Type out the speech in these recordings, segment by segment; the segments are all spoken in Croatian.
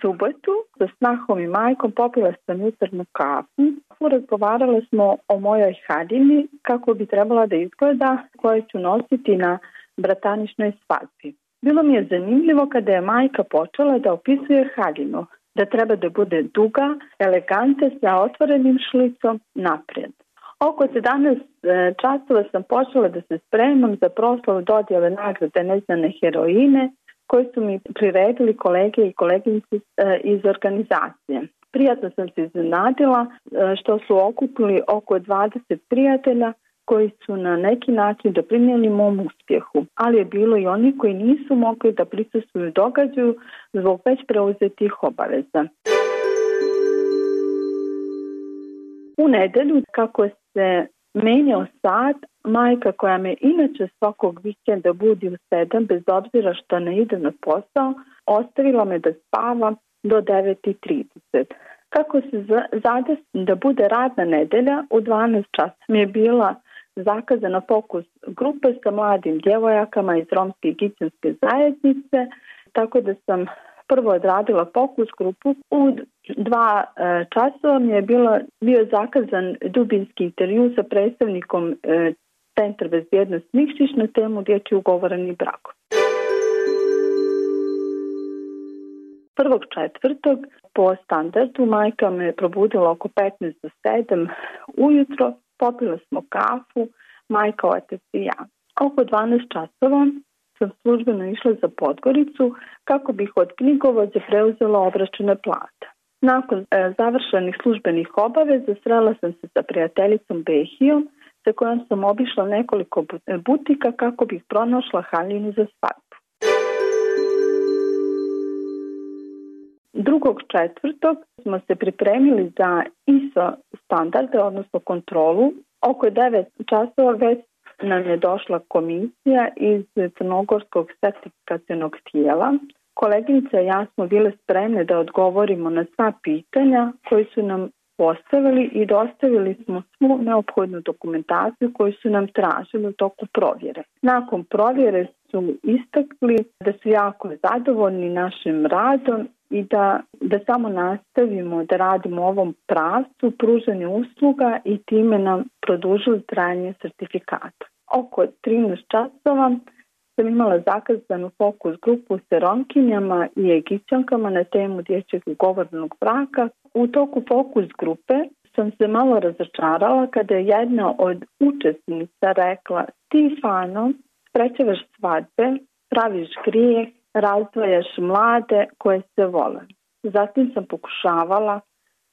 Subotu sa snahom i majkom popila sam jutarnju kafu. Razgovarali smo o mojoj haljini, kako bi trebala da izgleda, koje ću nositi na brataničnoj svadbi. Bilo mi je zanimljivo kada je majka počela da opisuje haljinu, da treba da bude duga, elegante sa otvorenim šlicom naprijed. Oko 17 e, časova sam počela da se spremam za proslavu dodjele nagrade neznane heroine koje su mi priredili kolege i koleginici e, iz organizacije. Prijatno sam se iznenadila e, što su okupili oko 20 prijatelja koji su na neki način doprinijeli mom uspjehu, ali je bilo i oni koji nisu mogli da prisustuju događaju zbog već preuzetih obaveza. U nedelju, kako se menjao sat, majka koja me inače svakog vikenda budi u sedam, bez obzira što ne ide na posao, ostavila me da spavam do 9.30. Kako se zade da bude radna nedelja, u 12 časa mi je bila zakazana pokus grupe sa mladim djevojakama iz romske i gićanske zajednice, tako da sam prvo odradila fokus grupu. U dva e, časova mi je bilo, bio zakazan dubinski intervju sa predstavnikom Centra bezbjednost Nikšić na temu dječji ugovoreni brak. Prvog četvrtog po standardu majka me probudila oko 15 do 7 ujutro, popila smo kafu, majka, otac i ja. Oko 12 časova sam službeno išla za Podgoricu kako bih od knjigovođe preuzela obračune plata. Nakon e, završenih službenih obaveza srela sam se sa prijateljicom Behijom sa kojom sam obišla nekoliko butika kako bih pronašla haljinu za svadbu. Drugog četvrtog smo se pripremili za ISO standarde, odnosno kontrolu. Oko 9 časova već nam je došla komisija iz Crnogorskog sertifikacijonog tijela. Koleginice i ja smo bile spremne da odgovorimo na sva pitanja koji su nam postavili i dostavili smo svu neophodnu dokumentaciju koju su nam tražili u toku provjere. Nakon provjere su istakli da su jako zadovoljni našim radom i da, da samo nastavimo da radimo ovom pravcu pružanje usluga i time nam produžili trajanje sertifikata. Oko 13 časova sam imala zakazanu fokus grupu sa Romkinjama i Egićankama na temu dječjeg ugovornog braka. U toku fokus grupe sam se malo razočarala kada je jedna od učesnica rekla ti Fano, sprečavaš svadbe, praviš grijeh, razdvajaš mlade koje se vole. Zatim sam pokušavala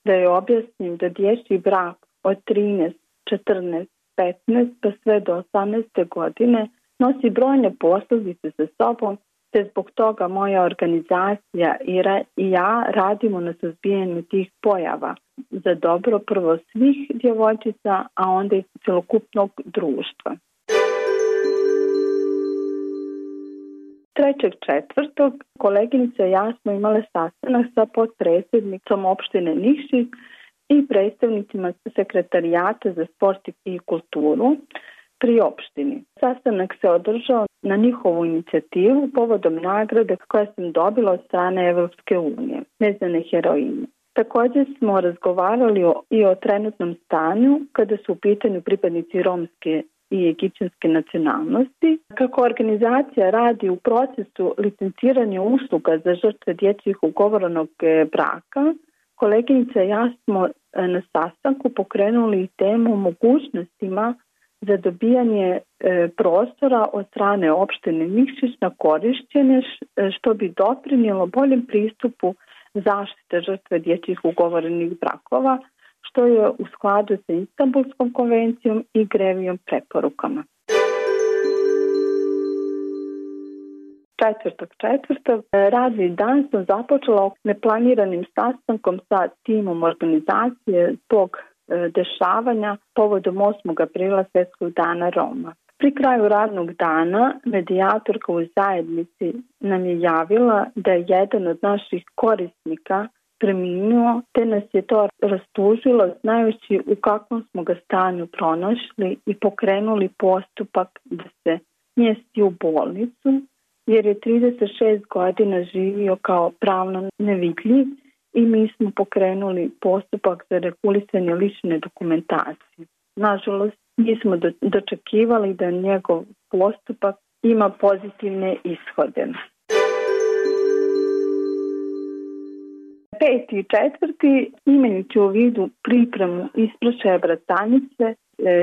da joj objasnim da dječji brak od 13, 14, 15 pa sve do 18. godine nosi brojne posljedice sa sobom te zbog toga moja organizacija i ja radimo na suzbijanju tih pojava za dobro prvo svih djevojčica, a onda i celokupnog društva. Trećeg četvrtog koleginica i ja smo imale sastanak sa potpredsjednicom opštine Niši i predstavnicima sekretarijata za sport i kulturu pri opštini. Sastanak se održao na njihovu inicijativu povodom nagrade koja sam dobila od strane Evropske unije, neznane heroine. Također smo razgovarali i o trenutnom stanju kada su u pitanju pripadnici romske i egipćanske nacionalnosti. Kako organizacija radi u procesu licenciranja usluga za žrtve dječjih ugovorenog e, braka, koleginica i ja smo e, na sastanku pokrenuli temu mogućnostima za dobijanje e, prostora od strane opštine Nikšić na korišćenje što bi doprinijelo boljem pristupu zaštite žrtve dječjih ugovorenih brakova, što je u skladu sa Istanbulskom konvencijom i Grevijom preporukama. Četvrtog četvrtog radni dan sam započela neplaniranim sastankom sa timom organizacije E, dešavanja povodom 8. aprila Svjetskog dana Roma. Pri kraju radnog dana medijatorka u zajednici nam je javila da je jedan od naših korisnika preminuo, te nas je to rastužilo znajući u kakvom smo ga stanju pronašli i pokrenuli postupak da se mjesti u bolnicu jer je 36 godina živio kao pravno nevidljiv i mi smo pokrenuli postupak za regulisanje lične dokumentacije. Nažalost, mi smo dočekivali da njegov postupak ima pozitivne ishode. Peti i četvrti, imajući u vidu pripremu isprašaja bratanice, e,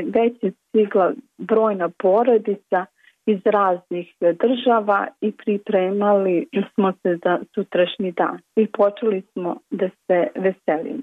već je stigla brojna porodica iz raznih država i pripremali smo se za sutrašnji dan i počeli smo da se veselimo.